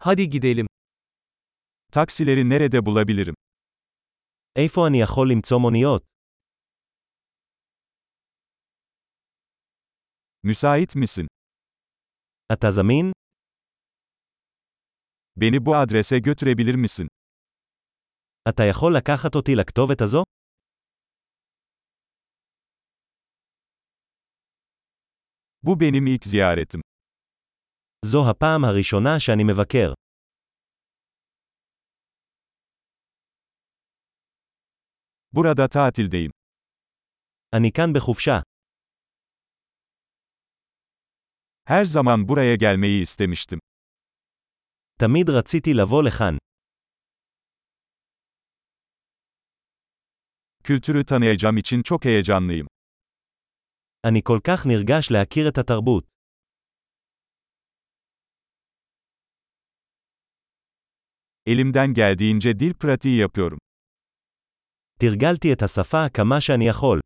Hadi gidelim. Taksileri nerede bulabilirim? איפה אני יכול למצוא מוניות? Müsait misin? אתה זמין? Beni bu adrese götürebilir misin? אתה יכול לקחת אותי לכתובת הזו? Bu benim ilk ziyaretim. זו הפעם הראשונה שאני מבקר. Burada tatildeyim. אני כאן בחופשה. Her zaman buraya gelmeyi istemiştim. תמיד רציתי לבוא לכאן. Kültürü tanıyacağım için çok heyecanlıyım. אני כל כך נרגש להכיר את התרבות. Elimden geldiğince dil pratiği yapıyorum. תרגלתי את השפה כמה שאני יכול.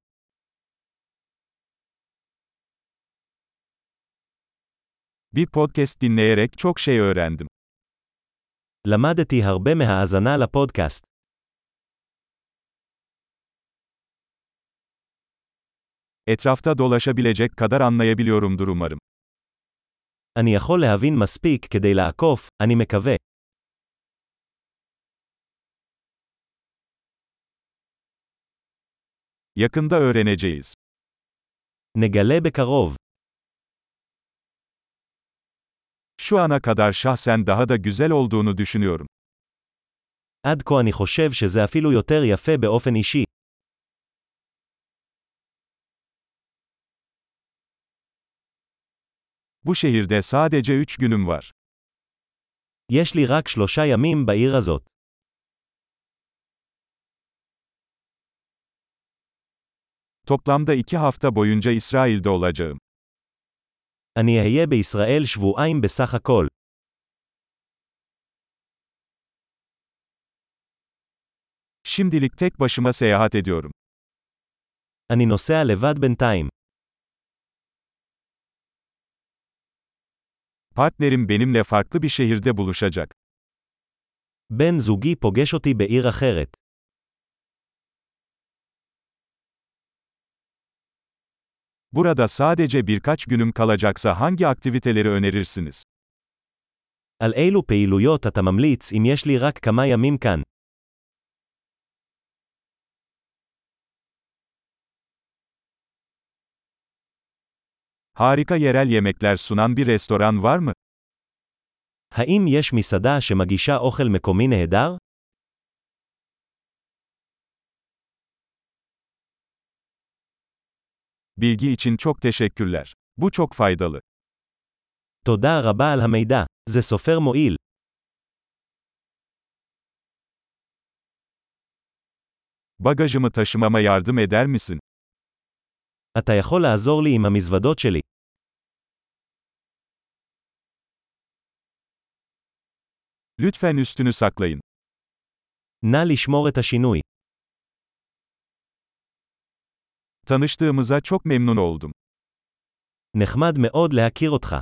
Bir podcast dinleyerek çok şey öğrendim. למדתי הרבה מהאזנה לפודקאסט. Etrafta dolaşabilecek kadar anlayabiliyorumdur umarım. אני יכול להבין מספיק כדי לעקוף, אני מקווה. Yakında öğreneceğiz. נגלה בקרוב. Şu ana kadar şahsen daha da güzel olduğunu düşünüyorum. עד כה אני חושב שזה אפילו יותר יפה באופן אישי. Bu şehirde sadece üç günüm var. יש לי רק שלושה ימים בעיר הזאת. Toplamda iki hafta boyunca İsrail'de olacağım. אני אהיה בישראל שבועיים בסך הכל. Şimdilik tek başıma seyahat ediyorum. אני נוסע לבד בינתיים. Partnerim benimle farklı bir şehirde buluşacak. בן זוגי פוגש אותי בעיר אחרת. Burada sadece birkaç günüm kalacaksa hangi aktiviteleri önerirsiniz? על אילו פעילויות אתה ממליץ אם יש לי רק כמה ימים כאן? Harika yerel yemekler sunan bir restoran var mı? האם יש מסעדה שמגישה אוכל מקומי נהדר? Bilgi için çok teşekkürler. Bu çok faydalı. תודה רבה על המידע. זה סופר מועיל. Bagajımı taşımama yardım eder misin? אתה יכול לעזור לי עם המזוודות שלי. Lütfen üstünü saklayın. נא לשמור את השינוי. Tanıştığımıza çok memnun oldum. נחמד מאוד להכיר אותך.